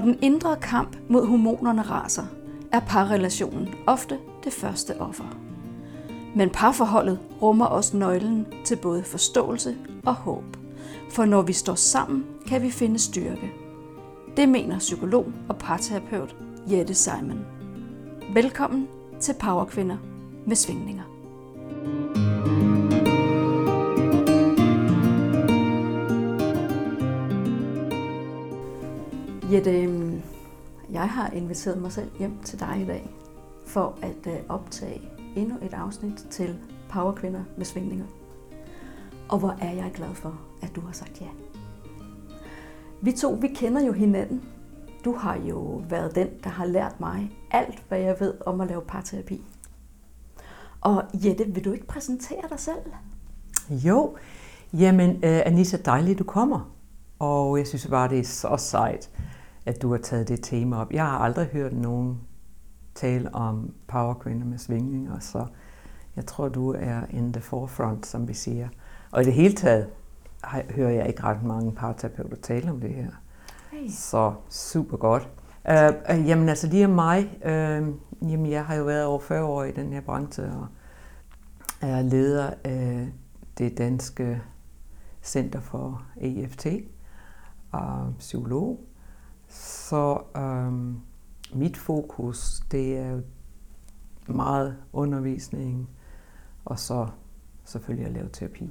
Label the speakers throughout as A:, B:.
A: Når den indre kamp mod hormonerne raser, er parrelationen ofte det første offer. Men parforholdet rummer også nøglen til både forståelse og håb. For når vi står sammen, kan vi finde styrke. Det mener psykolog og parterapeut Jette Simon. Velkommen til Powerkvinder med svingninger. Jette, øhm, jeg har inviteret mig selv hjem til dig i dag for at øh, optage endnu et afsnit til Powerkvinder med svingninger. Og hvor er jeg glad for, at du har sagt ja. Vi to, vi kender jo hinanden. Du har jo været den, der har lært mig alt, hvad jeg ved om at lave parterapi. Og Jette, vil du ikke præsentere dig selv?
B: Jo, jamen øh, uh, Anissa, dejligt du kommer. Og jeg synes bare, det er så sejt, at du har taget det tema op. Jeg har aldrig hørt nogen tale om powerkvinder med svingninger, så jeg tror, du er in the forefront, som vi siger. Og i det hele taget hører jeg ikke ret mange parterapeuter tale om det her. Hey. Så super godt. Uh, uh, jamen altså lige om mig, uh, jamen jeg har jo været over 40 år i den her branche, og er leder af det danske Center for EFT og psykolog. Så um, mit fokus, det er jo meget undervisning, og så selvfølgelig at lave terapi.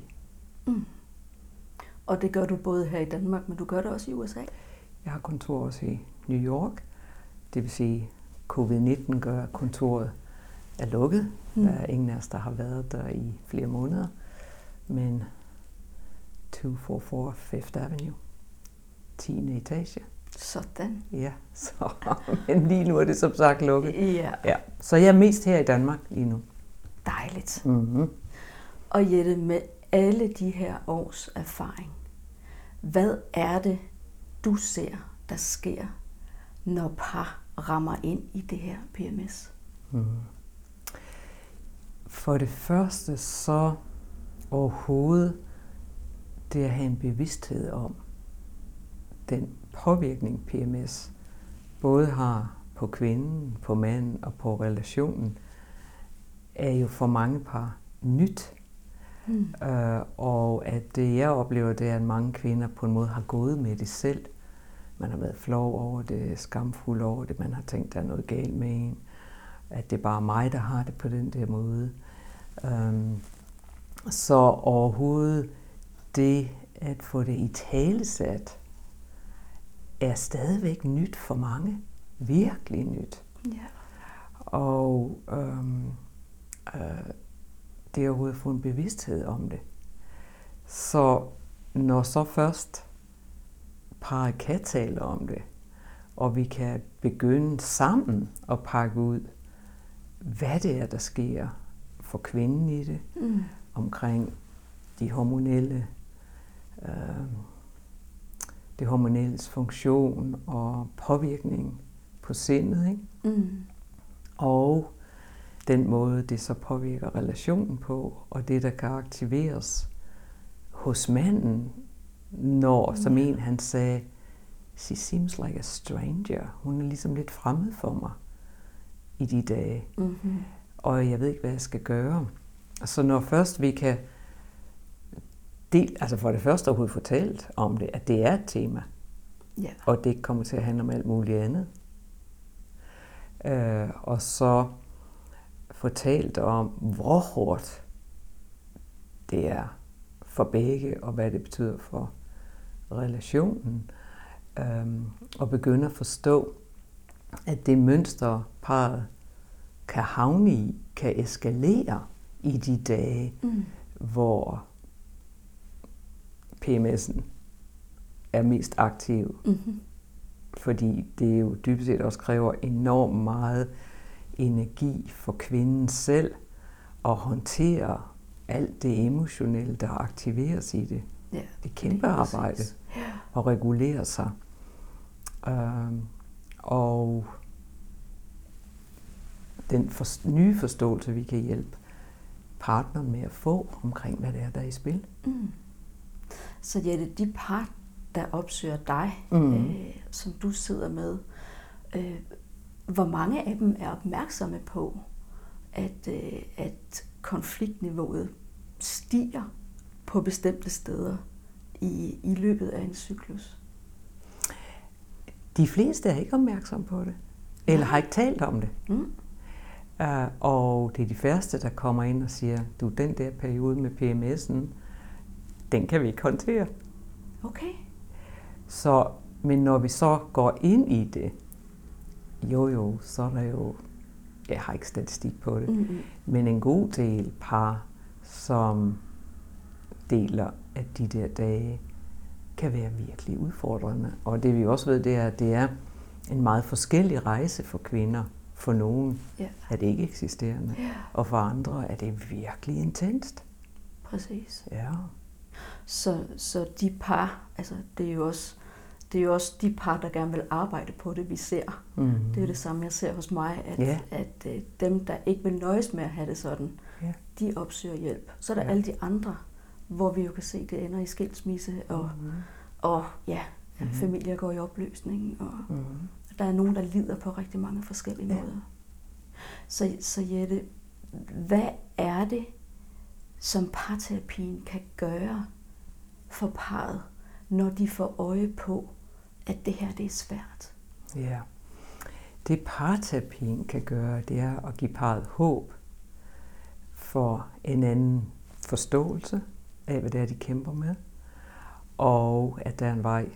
B: Mm.
A: Og det gør du både her i Danmark, men du gør det også i USA?
B: Jeg har kontor også i New York. Det vil sige, covid-19 gør kontoret er lukket. Mm. Der er ingen af os, der har været der i flere måneder. Men 244 Fifth Avenue, 10. etage.
A: Sådan.
B: Ja, så, men lige nu er det som sagt lukket.
A: Ja.
B: ja. Så jeg er mest her i Danmark lige nu.
A: Dejligt. Mm-hmm. Og Jette, med alle de her års erfaring, hvad er det, du ser, der sker, når par rammer ind i det her PMS? Mm.
B: For det første så overhovedet det at have en bevidsthed om den påvirkning PMS både har på kvinden, på manden og på relationen, er jo for mange par nyt. Mm. Øh, og at det jeg oplever, det er, at mange kvinder på en måde har gået med det selv. Man har været flov over det, skamfuld over det, man har tænkt, der er noget galt med en. At det er bare mig, der har det på den der måde. Um, så overhovedet det at få det i talesat, er stadigvæk nyt for mange. Virkelig nyt. Ja. Og øhm, øh, det er overhovedet at få en bevidsthed om det. Så når så først parret kan tale om det, og vi kan begynde sammen at pakke ud, hvad det er, der sker for kvinden i det, mm. omkring de hormonelle øh, det hormonelles funktion og påvirkning på sindet. Ikke? Mm. Og den måde, det så påvirker relationen på, og det, der kan aktiveres hos manden, når, som en han sagde, she seems like a stranger. Hun er ligesom lidt fremmed for mig i de dage. Mm-hmm. Og jeg ved ikke, hvad jeg skal gøre. Så når først vi kan del, altså for det første overhovedet fortalt om det, at det er et tema. Ja. Og det ikke kommer til at handle om alt muligt andet. Øh, og så fortalt om, hvor hårdt det er for begge, og hvad det betyder for relationen. Øh, og begynde at forstå, at det mønster, parret kan havne i, kan eskalere i de dage, mm. hvor PMS'en er mest aktiv. Mm-hmm. Fordi det jo dybest set også kræver enormt meget energi for kvinden selv at håndtere alt det emotionelle, der aktiveres i det. Ja, det kæmpe det arbejde ja. at regulere sig. Øhm, og den for, nye forståelse, vi kan hjælpe partneren med at få omkring, hvad det er, der er i spil. Mm.
A: Så Jette, de par, der opsøger dig,
B: Mm.
A: øh, som du sidder med, øh, hvor mange af dem er opmærksomme på, at, øh, at konfliktniveauet stiger på bestemte steder i, i løbet af en cyklus?
B: De fleste er ikke opmærksomme på det, eller har ikke talt om det.
A: Mm.
B: Uh, og det er de første, der kommer ind og siger, du, den der periode med PMS'en, den kan vi ikke håndtere.
A: Okay.
B: Så, men når vi så går ind i det, jo jo, så er der jo, jeg har ikke statistik på det,
A: Mm-hmm.
B: men en god del par, som deler, at de der dage kan være virkelig udfordrende. Og det vi også ved, det er, at det er en meget forskellig rejse for kvinder. For nogen
A: Ja,
B: er det ikke eksisterende,
A: ja,
B: og for andre er det virkelig intenst.
A: præcis.
B: Ja.
A: Så, så de par, altså det er jo også det er jo også de par, der gerne vil arbejde på det, vi ser.
B: Mm.
A: Det er jo det samme, jeg ser hos mig, at,
B: Ja.
A: at øh, dem, der ikke vil nøjes med at have det sådan,
B: Ja.
A: de opsøger hjælp. Så er der
B: Ja.
A: alle de andre, hvor vi jo kan se, det ender i skilsmisse, og,
B: Mm.
A: og ja,
B: Mhm.
A: familier går i opløsning, og
B: Mm.
A: der er nogen, der lider på rigtig mange forskellige
B: Ja.
A: måder. Så, så Jette, hvad er det, som parterapien kan gøre for parret, når de får øje på, at det her det er svært?
B: Ja. Det parterapien kan gøre, det er at give parret håb for en anden forståelse af, hvad det er, de kæmper med, og at der er en vej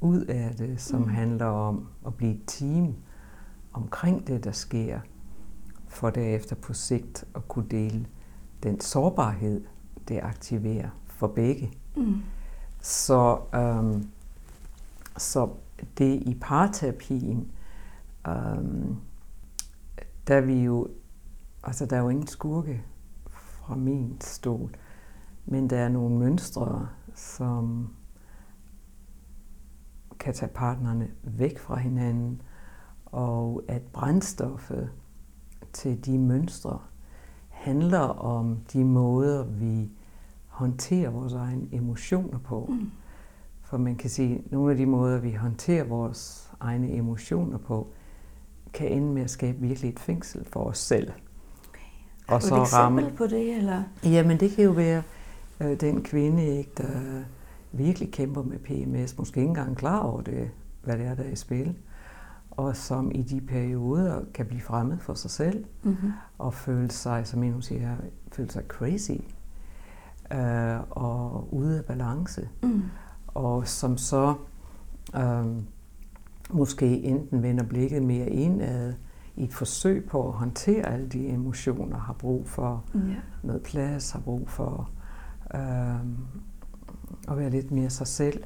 B: ud af det, som
A: Mm.
B: handler om at blive et team omkring det, der sker, for derefter på sigt at kunne dele den sårbarhed, det aktiverer for begge.
A: Mm.
B: Så, øhm, så det i parterapien, øhm, der er vi jo, altså der er jo ingen skurke fra min stol, men der er nogle mønstre, som kan tage partnerne væk fra hinanden, og at brændstoffet til de mønstre handler om de måder, vi håndterer vores egne emotioner på.
A: Mm.
B: For man kan sige, at nogle af de måder, vi håndterer vores egne emotioner på, kan ende med at skabe virkelig et fængsel for os selv.
A: Har du et eksempel på det, eller?
B: Jamen det kan jo være øh, den kvinde, ikke, der virkelig kæmper med PMS, måske ikke engang klar over det, hvad det er, der er i spil, og som i de perioder kan blive fremmed for sig selv,
A: Mm-hmm.
B: og føle sig, som en siger, føle sig crazy, øh, og ude af balance.
A: Mm.
B: og som så øhm, måske enten vender blikket mere indad i et forsøg på at håndtere alle de emotioner, har brug for
A: Ja.
B: noget plads, har brug for øhm, at være lidt mere sig selv,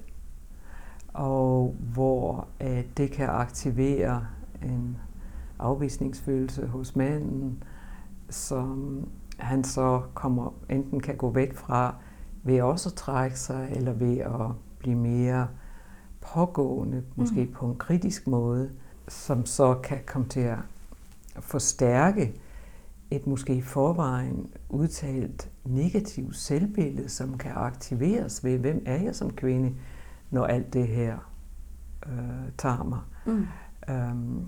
B: og hvor at det kan aktivere en afvisningsfølelse hos manden, som han så kommer enten kan gå væk fra ved også at trække sig, eller ved at blive mere pågående, måske
A: Mm.
B: på en kritisk måde, som så kan komme til at forstærke et måske i forvejen udtalt negativt selvbillede, som kan aktiveres ved, hvem er jeg som kvinde, når alt det her øh, tager mig.
A: Mm.
B: Øhm,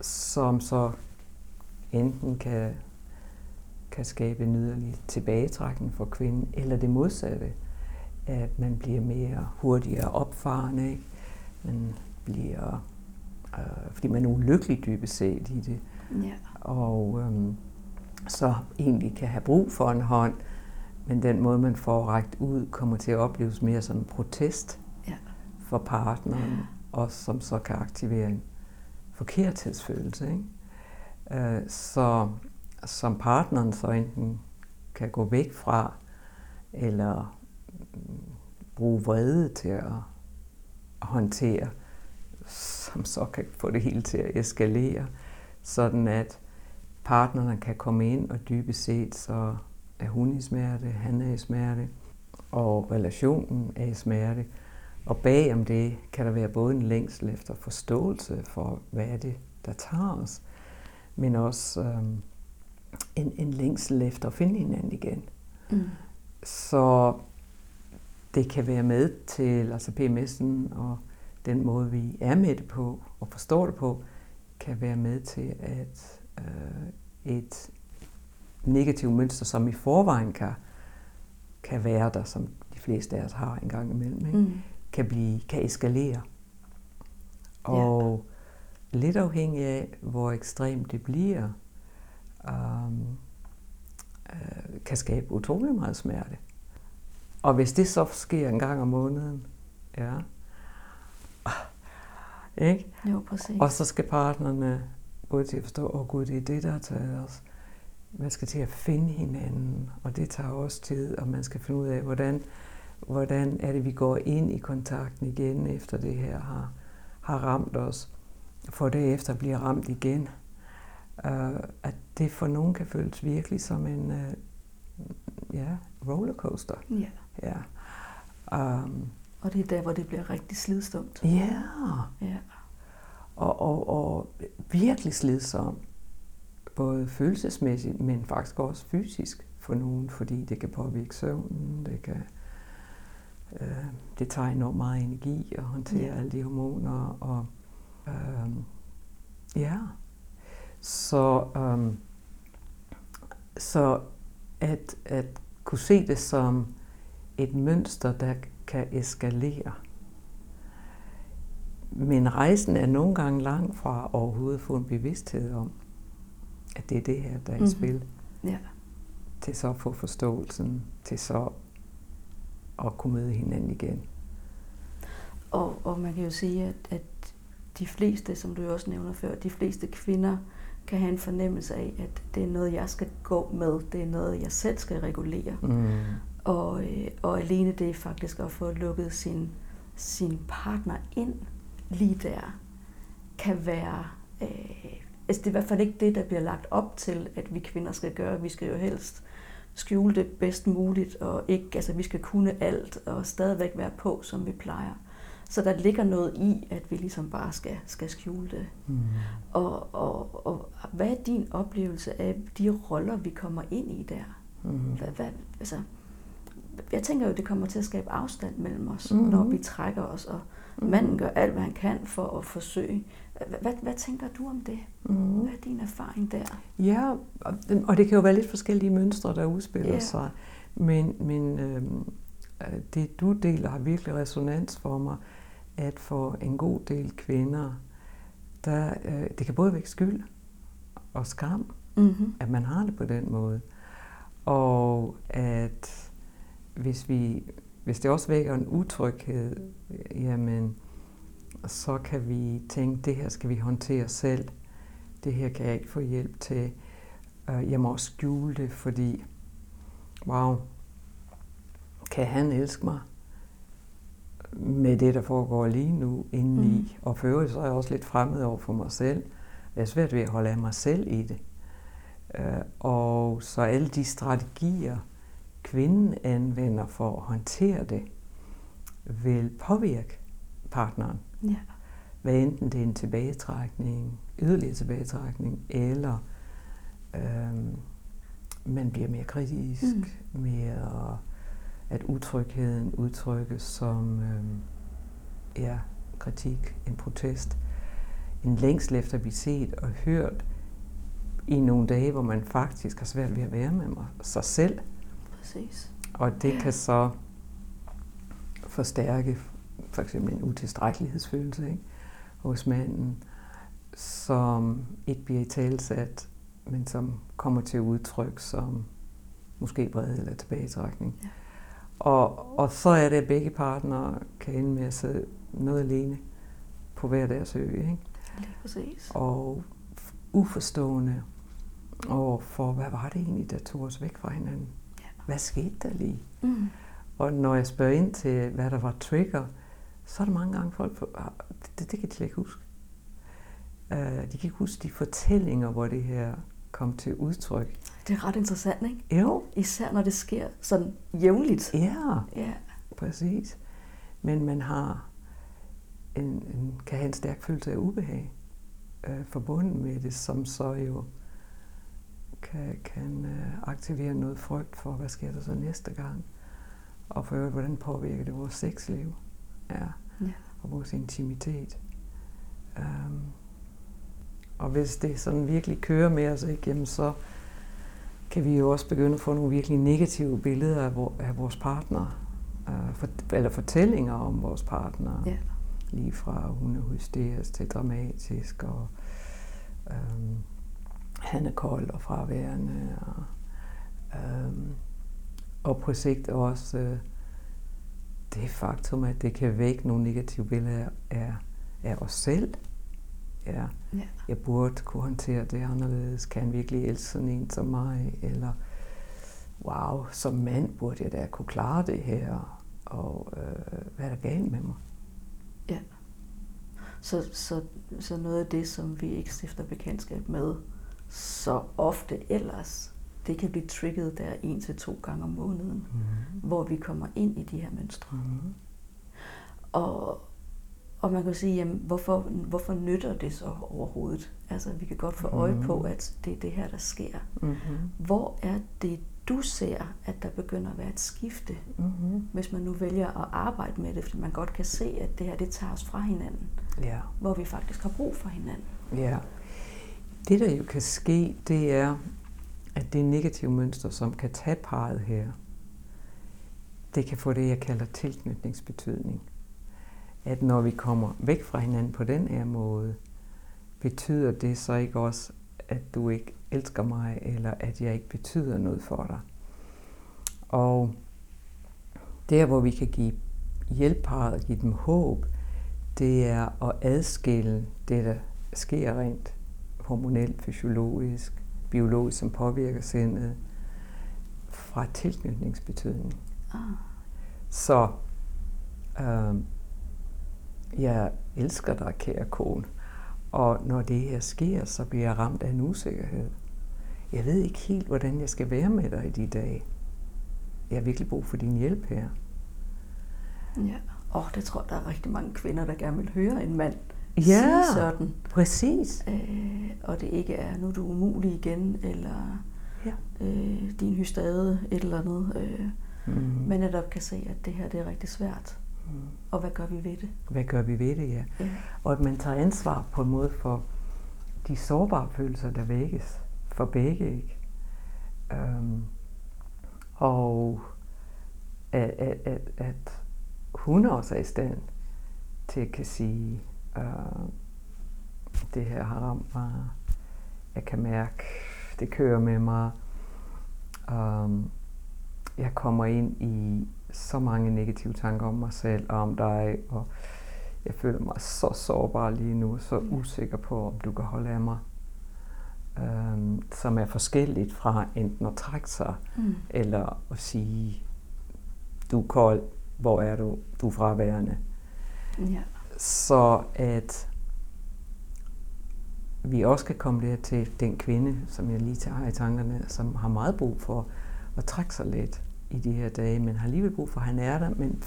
B: som så enten kan, kan skabe en yderlig tilbagetrækning for kvinden, eller det modsatte, at man bliver mere hurtigere opfarende, ikke? man bliver, øh, fordi man er ulykkelig dybest set i det,
A: Ja.
B: og øhm, så egentlig kan have brug for en hånd, men den måde, man får rækt ud, kommer til at opleves mere som en protest
A: Ja.
B: for partneren, og som så kan aktivere en forkerthedsfølelse. Ikke? Øh, så som partneren så enten kan gå væk fra, eller bruge vrede til at håndtere, som så kan få det hele til at eskalere, sådan at partnerne kan komme ind, og dybest set så er hun i smerte, han er i smerte, og relationen er i smerte. Og bagom det kan der være både en længsel efter forståelse for, hvad er det, der tager os, men også øhm, en, en længsel efter at finde hinanden igen.
A: Mm.
B: Så det kan være med til, altså PMS'en og den måde, vi er med det på og forstår det på, kan være med til, at øh, et negativt mønster, som i forvejen kan, kan være der, som de fleste af os har en gang imellem, ikke? Mm. Kan, blive, kan eskalere. Og ja. lidt afhængig af, hvor ekstremt det bliver, um, øh, kan skabe utrolig meget smerte. Og hvis det så sker en gang om måneden, ja, ikke?
A: Jo, præcis.
B: Og så skal partnerne både til at forstå, åh oh, gud, det er det, der har taget os. Man skal til at finde hinanden, og det tager også tid, og man skal finde ud af, hvordan, hvordan er det, vi går ind i kontakten igen, efter det her har, har ramt os, for det efter bliver ramt igen. Uh, at det for nogen kan føles virkelig som en uh, ja, rollercoaster.
A: Ja.
B: ja.
A: Um, og det er der, hvor det bliver rigtig slidsomt.
B: Ja. ja. Og, og, og virkelig slidsomt. Både følelsesmæssigt, men faktisk også fysisk for nogen, fordi det kan påvirke søvnen, det kan øh, det tager enormt meget energi at håndtere ja. alle de hormoner og øh, ja så øh, så at, at kunne se det som et mønster, der kan eskalere. Men rejsen er nogle gange langt fra overhovedet få en bevidsthed om, at det er det her, der er i mm-hmm. spil.
A: Ja.
B: Til så at få forståelsen, til så at kunne møde hinanden igen.
A: Og, og man kan jo sige, at, at de fleste, som du også nævner før, de fleste kvinder kan have en fornemmelse af, at det er noget, jeg skal gå med. Det er noget, jeg selv skal regulere. Mm. Og, øh, og alene det faktisk at få lukket sin, sin partner ind lige der, kan være... Øh, altså det er i hvert fald ikke det, der bliver lagt op til, at vi kvinder skal gøre. Vi skal jo helst skjule det bedst muligt, og ikke, altså vi skal kunne alt, og stadigvæk være på, som vi plejer. Så der ligger noget i, at vi ligesom bare skal, skal skjule det. Mm. Og, og, og hvad er din oplevelse af de roller, vi kommer ind i der? Mm. Hvad, hvad, altså, jeg tænker jo, det kommer til at skabe afstand mellem os, mm-hmm. når vi trækker os, og mm-hmm. manden gør alt, hvad han kan for at forsøge. Hvad, hvad tænker du om det? Mm-hmm. Hvad er din erfaring der?
B: Ja, og det kan jo være lidt forskellige mønstre, der udspiller yeah. sig. Men, men øh, det du deler har virkelig resonans for mig, at for en god del kvinder, der, øh, det kan både vække skyld og skam, mm-hmm. at man har det på den måde. Og at hvis, vi, hvis det også vækker en utryghed, jamen, så kan vi tænke, det her skal vi håndtere selv. Det her kan jeg ikke få hjælp til. Øh, jeg må også skjule det, fordi, wow, kan han elske mig med det, der foregår lige nu indeni? Mm. Og for øvrigt, så er jeg også lidt fremmed over for mig selv. Jeg er svært ved at holde af mig selv i det. Øh, og så alle de strategier, kvinden anvender for at håndtere det, vil påvirke partneren. Ja. Hvad enten det er en tilbagetrækning, yderligere tilbagetrækning, eller øhm, man bliver mere kritisk, mm. mere at utrygheden udtrykkes som øhm, ja, kritik, en protest, en længsel efter at blive set og hørt i nogle dage, hvor man faktisk har svært ved at være med sig selv,
A: Præcis.
B: Og det kan så forstærke for eksempel en utilstrækkelighedsfølelse ikke? hos manden, som ikke bliver i talsat, men som kommer til udtryk som måske vrede eller tilbagetrækning. Ja. Og, og så er det, at begge partnere kan ende med at sidde noget alene på hver deres ø. Ikke?
A: Lige præcis.
B: Og uforstående over for, hvad var det egentlig, der tog os væk fra hinanden hvad skete der lige? Mm. Og når jeg spørger ind til, hvad der var trigger, så er der mange gange folk, ah, det, det kan de slet ikke huske. Uh, de kan ikke huske de fortællinger, hvor det her kom til udtryk.
A: Det er ret interessant, ikke?
B: Jo.
A: Især når det sker sådan jævnligt.
B: Ja, ja. præcis. Men man har en, en, kan have en stærk følelse af ubehag uh, forbundet med det, som så jo kan, kan øh, aktivere noget frygt for, hvad sker der så næste gang. Og for øvrigt, hvordan påvirker det vores sexliv? Ja.
A: Ja.
B: Og vores intimitet. Um, og hvis det sådan virkelig kører med os, ikke, jamen så kan vi jo også begynde at få nogle virkelig negative billeder af, vor, af vores partner. Uh, for, eller fortællinger om vores partner.
A: Ja.
B: Lige fra hun er hysterisk til dramatisk, og um, han er kold og fraværende. Og, um, og på sigt også uh, det faktum, at det kan vække nogle negative billeder af, af os selv. Ja.
A: Ja.
B: Jeg burde kunne håndtere det anderledes. Kan han virkelig elske sådan en som mig? Eller, wow, som mand burde jeg da kunne klare det her. Og øh, hvad er der galt med mig?
A: Ja. Så, så, så noget af det, som vi ikke stifter bekendtskab med så ofte ellers, det kan blive trigget der en til to gange om måneden,
B: Mm-hmm.
A: hvor vi kommer ind i de her mønstre.
B: Mm-hmm.
A: Og, og man kan sige, jamen, hvorfor, hvorfor nytter det så overhovedet? Altså, vi kan godt få øje på,
B: Mhm.
A: at det er det her, der sker.
B: Mm-hmm.
A: Hvor er det, du ser, at der begynder at være et skifte,
B: Mm-hmm.
A: hvis man nu vælger at arbejde med det, fordi man godt kan se, at det her, det tager os fra hinanden,
B: Ja.
A: hvor vi faktisk har brug for hinanden.
B: Ja. Det, der jo kan ske, det er, at det negative mønster, som kan tage parret her, det kan få det, jeg kalder tilknytningsbetydning. At når vi kommer væk fra hinanden på den her måde, betyder det så ikke også, at du ikke elsker mig, eller at jeg ikke betyder noget for dig. Og der, hvor vi kan give hjælp og give dem håb, det er at adskille det, der sker rent hormonelt, fysiologisk, biologisk, som påvirker sindet, fra tilknytningsbetydning.
A: Ah,
B: Så øh, jeg elsker dig, kære kone. Og når det her sker, så bliver jeg ramt af en usikkerhed. Jeg ved ikke helt, hvordan jeg skal være med dig i de dage. Jeg har virkelig brug for din hjælp her.
A: ja. Og det tror jeg, der er rigtig mange kvinder, der gerne vil høre en mand
B: Ja.
A: sige sådan.
B: Præcis.
A: Øh, og det ikke er, nu er du umulig igen, eller
B: Ja.
A: øh, din hystade, et eller andet. Øh,
B: Mm.
A: men netop kan se, at det her det er rigtig svært.
B: Mm.
A: Og hvad gør vi ved det?
B: Hvad gør vi ved det, ja?
A: Ja.
B: Og at man tager ansvar på en måde for de sårbare følelser, der vækkes for begge, ikke? Øhm, og at, at, at, at hun også er i stand til at kan sige, øh, det her har ramt mig, jeg kan mærke, det kører med mig, um, jeg kommer ind i så mange negative tanker om mig selv og om dig, og jeg føler mig så sårbar lige nu, så usikker på, om du kan holde af mig. Um, som er forskelligt fra enten at trække sig,
A: Mm.
B: eller at sige, du er kold, hvor er du, du er fraværende.
A: Ja.
B: Så at vi også kan komme der til den kvinde, som jeg lige tager i tankerne, som har meget brug for at trække sig lidt i de her dage, men har alligevel brug for, at han er der, men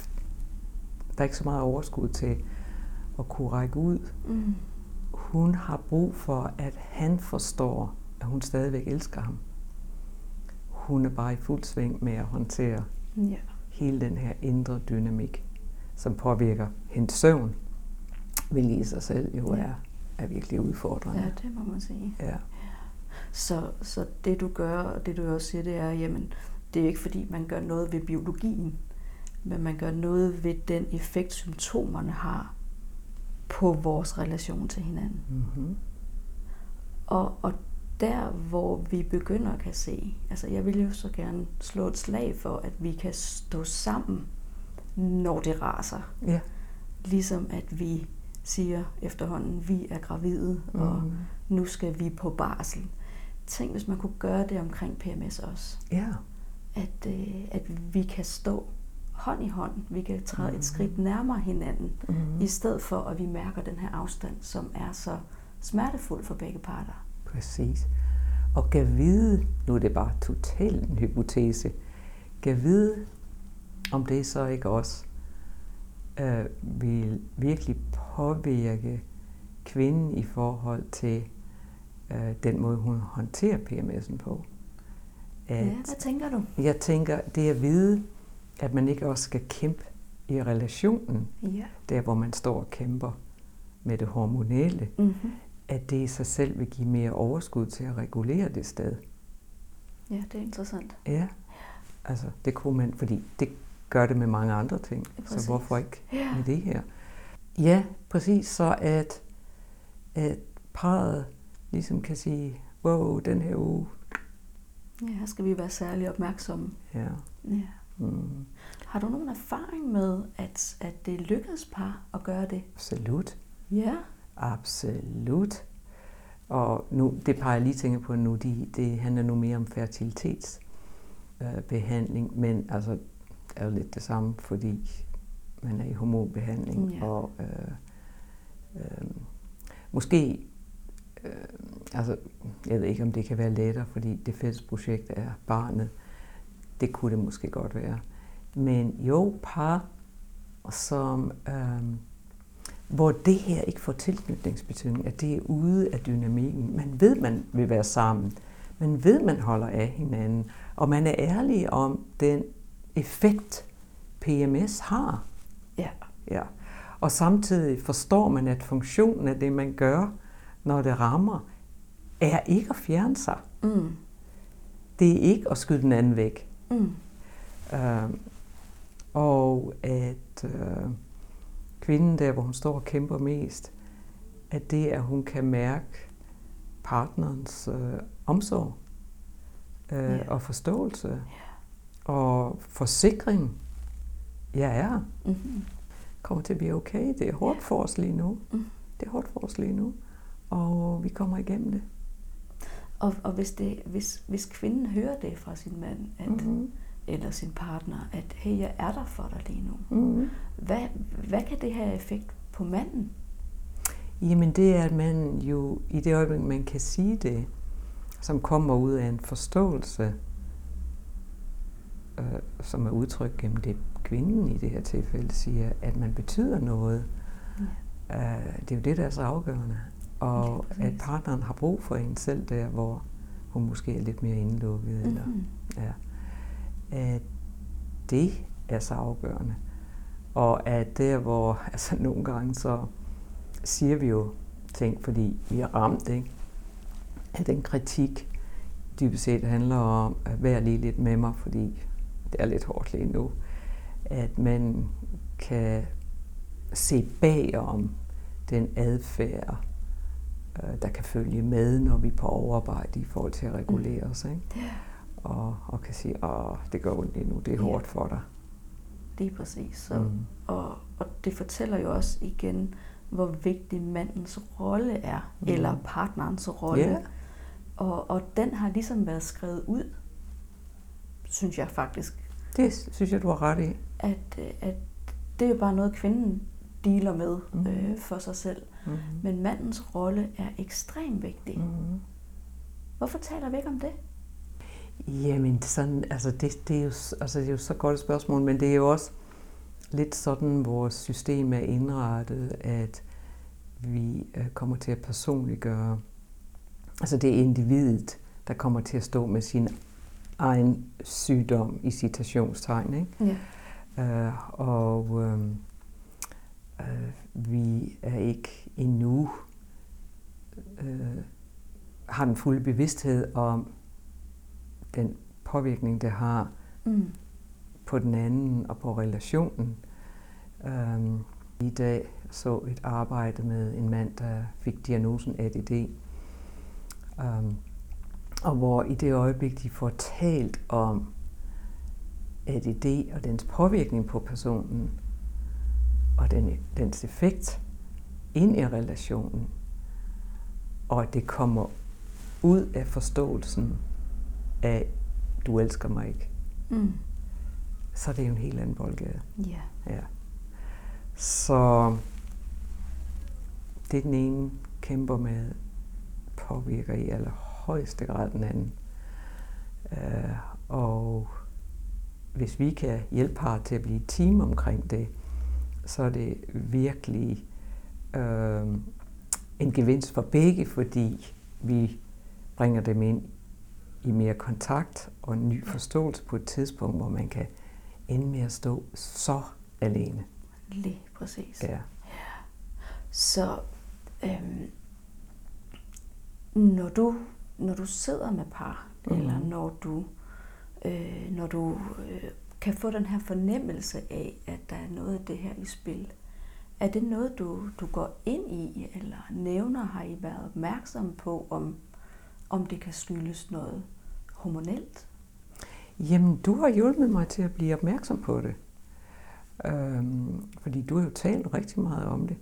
B: der er ikke så meget overskud til at kunne række ud.
A: Mm.
B: Hun har brug for, at han forstår, at hun stadigvæk elsker ham. Hun er bare i fuld sving med at håndtere
A: Ja.
B: hele den her indre dynamik, som påvirker hendes søvn, hvilket i sig selv jo
A: Ja.
B: er, er virkelig udfordrende.
A: ja, det må man sige.
B: Ja.
A: Så, så det du gør, og det du også siger, det er, jamen, det er jo ikke fordi, man gør noget ved biologien, men man gør noget ved den effekt, symptomerne har på vores relation til hinanden.
B: Mm-hmm.
A: Og, og der, hvor vi begynder at kan se, altså jeg vil jo så gerne slå et slag for, at vi kan stå sammen, når det raser.
B: Ja.
A: Ligesom at vi siger efterhånden, vi er gravide, og
B: Mhm.
A: nu skal vi på barsel. Tænk, hvis man kunne gøre det omkring PMS også.
B: Ja.
A: At, øh, at vi kan stå hånd i hånd, vi kan træde
B: Mhm.
A: et skridt nærmere hinanden,
B: Mm-hmm.
A: i stedet for at vi mærker den her afstand, som er så smertefuld for begge parter.
B: Præcis. Og kan vide, nu er det bare totalt en hypotese, kan vide, om det så ikke også øh, vil virkelig påvirke kvinden i forhold til øh, den måde, hun håndterer PMS'en på.
A: Ja, hvad tænker du?
B: Jeg tænker, det at vide, at man ikke også skal kæmpe i relationen,
A: Ja.
B: der hvor man står og kæmper med det hormonelle,
A: Mm-hmm.
B: at det i sig selv vil give mere overskud til at regulere det sted.
A: Ja, det er interessant.
B: Ja, altså det kunne man, fordi det gør det med mange andre ting,
A: Ja,
B: så
A: præcis.
B: hvorfor ikke
A: Ja.
B: med det her? Ja, præcis, så at, at parret ligesom kan sige, wow, den her uge,
A: Ja, her skal vi være særlig opmærksomme.
B: ja,
A: Ja.
B: mm,
A: Har du nogen erfaring med, at, at det lykkedes par at gøre det?
B: absolut,
A: Ja.
B: absolut. Og nu, det par jeg lige tænker på nu, de, det handler nu mere om fertilitetsbehandling, øh, men altså, det er jo lidt det samme, fordi man er i hormonbehandling,
A: Ja.
B: og øh, øh, måske, øh, altså, jeg ved ikke, om det kan være lettere, fordi det fælles projekt er barnet. Det kunne det måske godt være. Men jo, par, som, øh, hvor det her ikke får tilknytningsbetydning, at det er ude af dynamikken. Man ved, man vil være sammen. Man ved, man holder af hinanden. Og man er ærlig om den effekt, PMS har.
A: Ja.
B: Ja. Og samtidig forstår man, at funktionen af det, man gør, når det rammer, er ikke at fjerne sig.
A: Mm.
B: Det er ikke at skyde den anden væk.
A: Mm.
B: Øh, og at øh, kvinden der, hvor hun står og kæmper mest, at det, at hun kan mærke partnerens øh, omsorg øh,
A: Ja.
B: og forståelse og forsikring. Jeg er.
A: Mm-hmm.
B: kommer til at blive okay. Det er hårdt for os lige nu.
A: Mm.
B: Det er hårdt for os lige nu. Og vi kommer igennem det.
A: Og, og hvis, det, hvis, hvis kvinden hører det fra sin mand, at, mm-hmm. Eller sin partner, at hey, jeg er der for dig lige nu.
B: Mm-hmm.
A: Hvad, hvad kan det have effekt på manden?
B: Jamen det er, at man jo i det øjeblik, man kan sige det, som kommer ud af en forståelse, øh, som er udtrykt gennem det, kvinden i det her tilfælde siger, at man betyder noget.
A: Ja.
B: Øh, det er jo det, der er så afgørende. Og at partneren har brug for en selv der, hvor hun måske er lidt mere indlukket. Mm-hmm. Eller,
A: Mm-hmm.
B: ja. At det er så afgørende. Og at der, hvor altså nogle gange så siger vi jo ting, fordi vi er ramt, ikke? At den kritik dybest set handler om at være lige lidt med mig, fordi det er lidt hårdt lige nu. At man kan se bagom den adfærd, der kan følge med, når vi er på overarbejde i forhold til at regulere os. Ikke?
A: Ja.
B: Og, og kan sige, at det gør ondt lige nu, det er
A: Ja.
B: hårdt for dig.
A: Det er præcis. Så,
B: Mm.
A: og, og det fortæller jo også igen, hvor vigtig mandens rolle er,
B: Mm.
A: eller partnerens rolle.
B: Ja.
A: Og, og den har ligesom været skrevet ud, synes jeg faktisk,
B: Det synes jeg, du har ret i.
A: at, øh, at det er jo bare noget, kvinden dealer med mm. øh, for sig selv.
B: Mm.
A: Men mandens rolle er ekstremt vigtig. Mm. Hvorfor taler vi ikke om det?
B: Jamen, sådan, altså det, det, er jo, altså det er jo så godt et spørgsmål, men det er jo også lidt sådan, vores system er indrettet, at vi øh, kommer til at personliggøre. Altså det er individet, der kommer til at stå med sin egen sygdom i citationstegn. Ikke?
A: Ja.
B: Øh, og øh, øh, vi er ikke endnu øh, har den fulde bevidsthed om den påvirkning, det har
A: Mm.
B: på den anden og på relationen. Øhm, I dag så et arbejde med en mand, der fik diagnosen ADD. Øhm, og hvor i det øjeblik, de får talt om ADD og dens påvirkning på personen, og den, dens effekt ind i relationen, og at det kommer ud af forståelsen af, du elsker mig ikke,
A: Mm.
B: så er det jo en helt anden boldgade.
A: Ja.
B: Ja. Så det den ene kæmper med, påvirker i allerhøjeste grad den anden. Øh, og hvis vi kan hjælpe par til at blive et team omkring det, så er det virkelig øh, en gevinst for begge, fordi vi bringer dem ind i mere kontakt og en ny forståelse på et tidspunkt, hvor man kan ende med at stå så alene.
A: Lige præcis.
B: Ja.
A: Så øhm, når, du, når du sidder med par, mm. eller når du, øh, når du øh, kan få den her fornemmelse af, at der er noget af det her i spil, er det noget, du, du går ind i, eller nævner, har I været opmærksom på, om, om det kan skyldes noget hormonelt?
B: Jamen, du har hjulpet mig til at blive opmærksom på det. Øhm, fordi du har jo talt rigtig meget om det.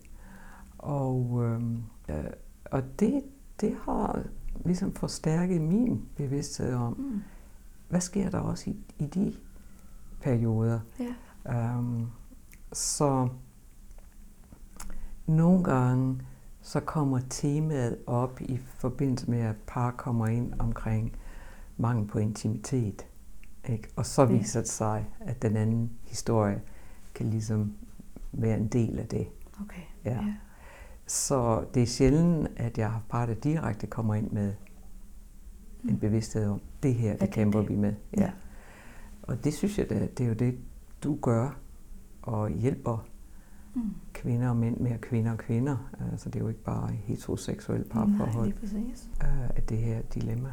B: Og, øhm, øh, og det, det har ligesom forstærket min bevidsthed om, mm. hvad sker der også i, i de perioder.
A: Ja.
B: Øhm, så nogle gange så kommer temaet op i forbindelse med, at par kommer ind omkring mangel på intimitet. Ikke? Og så viser det sig, at den anden historie kan ligesom være en del af det.
A: Okay.
B: Ja. Så det er sjældent, at jeg har par, der direkte kommer ind med mm. en bevidsthed om, det her, det kæmper vi med. Ja. Ja. Og det synes jeg, det, det er jo det, du gør, og hjælper mm. kvinder og mænd med kvinder og kvinder. Altså det er jo ikke bare heteroseksuelle parforhold.
A: Nej, præcis.
B: Øh, at det her dilemma.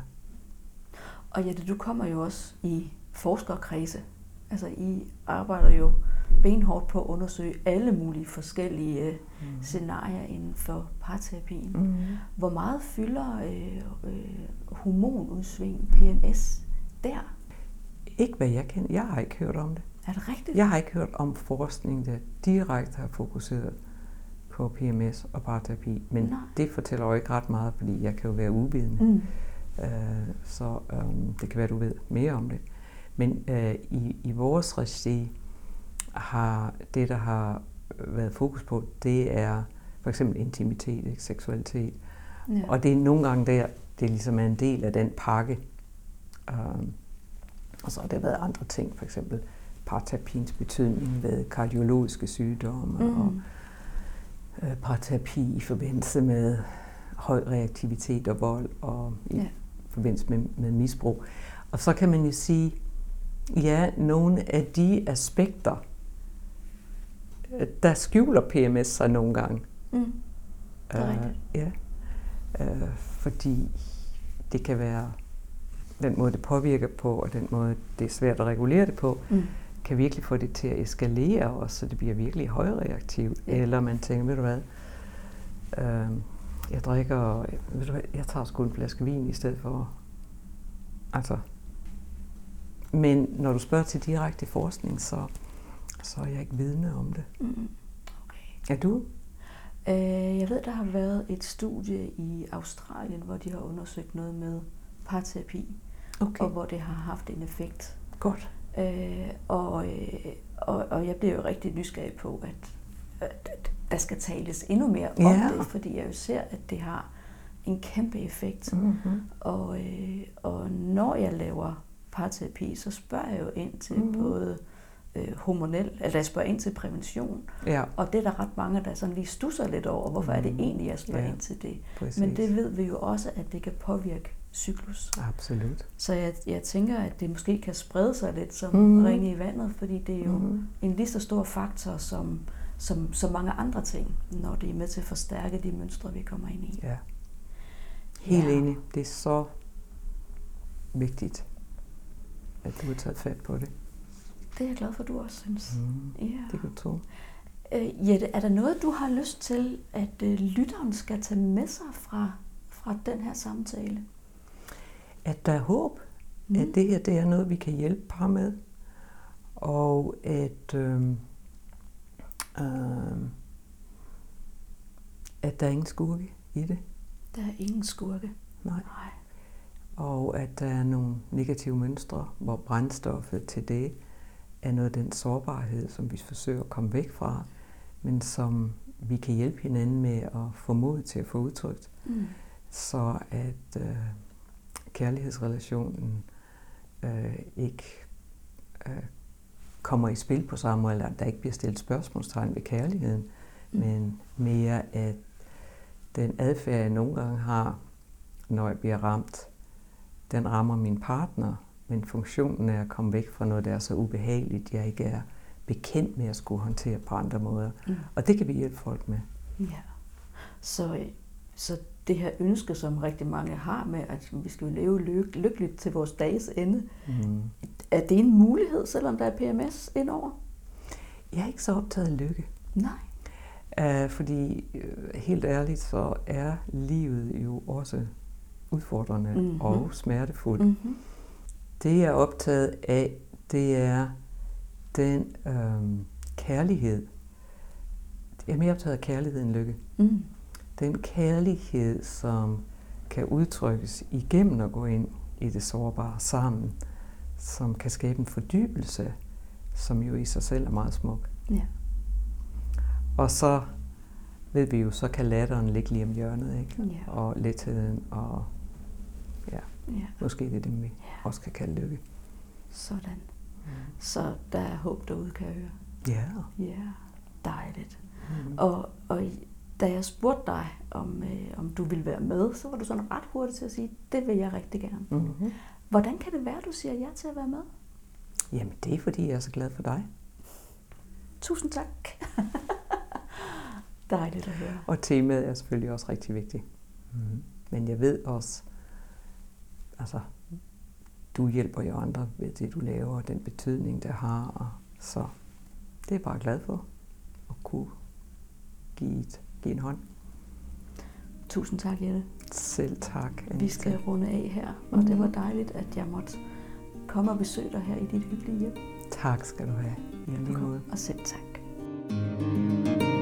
A: Og Jette, du kommer jo også i forskerkredse. Altså I arbejder jo benhårdt på at undersøge alle mulige forskellige mm. scenarier inden for parterapien. Mm. Hvor meget fylder øh, øh, hormonudsving, PMS, der?
B: Ikke hvad jeg kender. Jeg har ikke hørt om det.
A: Er det rigtigt?
B: Jeg har ikke hørt om forskning, der direkte har fokuseret på PMS og parterapi. Men Nej. det fortæller jo ikke ret meget, fordi jeg kan jo være uvidende. Mm. Uh, så um, det kan være, du ved mere om det. Men uh, i, i vores regi har det, der har været fokus på, det er for eksempel intimitet, ikke? seksualitet. Ja. Og det er nogle gange der, det ligesom er en del af den pakke. Um, og så har der været andre ting, for eksempel parterapiens betydning ved kardiologiske sygdomme mm. og øh, parterapi i forbindelse med høj reaktivitet og vold og i ja. forbindelse med, med misbrug. Og så kan man jo sige, ja, nogle af de aspekter, øh, der skjuler PMS sig nogle gange.
A: Mm. Det er uh,
B: Ja, uh, fordi det kan være den måde, det påvirker på, og den måde, det er svært at regulere det på, mm. kan virkelig få det til at eskalere også, så det bliver virkelig højreaktivt. Ja. Eller man tænker, ved du hvad, øh, jeg drikker, ved du hvad, jeg tager sgu en flaske vin i stedet for. Altså, men når du spørger til direkte forskning, så, så er jeg ikke vidne om det.
A: Mm. Okay.
B: Er du?
A: Øh, jeg ved, der har været et studie i Australien, hvor de har undersøgt noget med parterapi
B: okay.
A: og hvor det har haft en effekt.
B: Godt.
A: Øh, og, øh, og, og jeg bliver jo rigtig nysgerrig på, at, at der skal tales endnu mere om ja. det, fordi jeg jo ser, at det har en kæmpe effekt.
B: Mm-hmm.
A: Og, øh, og når jeg laver parterapi, så spørger jeg jo ind til mm-hmm. både øh, hormonel, eller jeg spørger ind til prævention.
B: Ja.
A: Og det er der ret mange, der sådan lige stusser lidt over, hvorfor mm. er det mm. egentlig, jeg spørger ja. ind til det. Præcis. Men det ved vi jo også, at det kan påvirke cyklus.
B: Absolut.
A: Så jeg, jeg tænker, at det måske kan sprede sig lidt som mm. ringe i vandet, fordi det er jo mm. en lige så stor faktor som, som, som mange andre ting, når det er med til at forstærke de mønstre, vi kommer ind i.
B: Ja. Helt ja. enig. Det er så vigtigt, at du har taget fat på det.
A: Det er jeg glad for, at du også synes.
B: Mm. Ja. Det kan du tro.
A: Øh, Jette, er der noget, du har lyst til, at øh, lytteren skal tage med sig fra, fra den her samtale?
B: At der er håb, mm. at det her det er noget, vi kan hjælpe par med, og at, øh, øh, at der er ingen skurke i det.
A: Der er ingen skurke?
B: Nej. Nej. Og at der er nogle negative mønstre, hvor brændstoffet til det er noget af den sårbarhed, som vi forsøger at komme væk fra, men som vi kan hjælpe hinanden med at få mod til at få udtrykt. Mm. Så at øh, kærlighedsrelationen øh, ikke øh, kommer i spil på samme måde, eller at der ikke bliver stillet spørgsmålstegn ved kærligheden, mm. men mere at den adfærd, jeg nogle gange har, når jeg bliver ramt, den rammer min partner, men funktionen er at komme væk fra noget, der er så ubehageligt, jeg ikke er bekendt med at skulle håndtere på andre måder.
A: Mm.
B: Og det kan vi hjælpe folk med.
A: Ja. Så, øh, så det her ønske, som rigtig mange har med, at vi skal leve lyk- lykkeligt til vores dages ende,
B: Mm.
A: er det en mulighed, selvom der er PMS indover?
B: Jeg er ikke så optaget af lykke.
A: Nej.
B: Uh, fordi uh, helt ærligt, så er livet jo også udfordrende
A: Mhm.
B: mm-hmm. og smertefuldt.
A: Mm-hmm.
B: Det jeg er optaget af, det er den øhm, kærlighed. Jeg er mere optaget af kærlighed end lykke.
A: Mm.
B: Den kærlighed, som kan udtrykkes igennem at gå ind i det sårbare sammen, som kan skabe en fordybelse, som jo i sig selv er meget smuk.
A: Ja.
B: Og så ved vi jo, så kan latteren ligge lige om hjørnet, ikke?
A: Ja.
B: Og letheden, og ja,
A: ja.
B: måske det er det, vi også kan kalde lykke.
A: Sådan. Så der er håb derude, kan jeg høre.
B: Ja.
A: Ja, dejligt.
B: Mm.
A: Og, og da jeg spurgte dig, om, øh, om du ville være med, så var du sådan ret hurtig til at sige, det vil jeg rigtig gerne.
B: Mm-hmm.
A: Hvordan kan det være, du siger ja til at være med?
B: Jamen, det er fordi, jeg er så glad for dig.
A: Tusind tak. Dejligt at høre.
B: Og temaet er selvfølgelig også rigtig vigtigt. Mm. Men jeg ved også, altså, du hjælper jo andre ved det, du laver, og den betydning, det har. Og så det er jeg bare glad for at kunne give, et, give en hånd.
A: Tusind tak, Jette.
B: Selv tak.
A: Vi
B: Anita.
A: skal runde af her, og det var dejligt, at jeg måtte komme og besøge dig her i dit hyggelige hjem.
B: Tak skal du have. I lige måde.
A: Og selv tak.
C: thank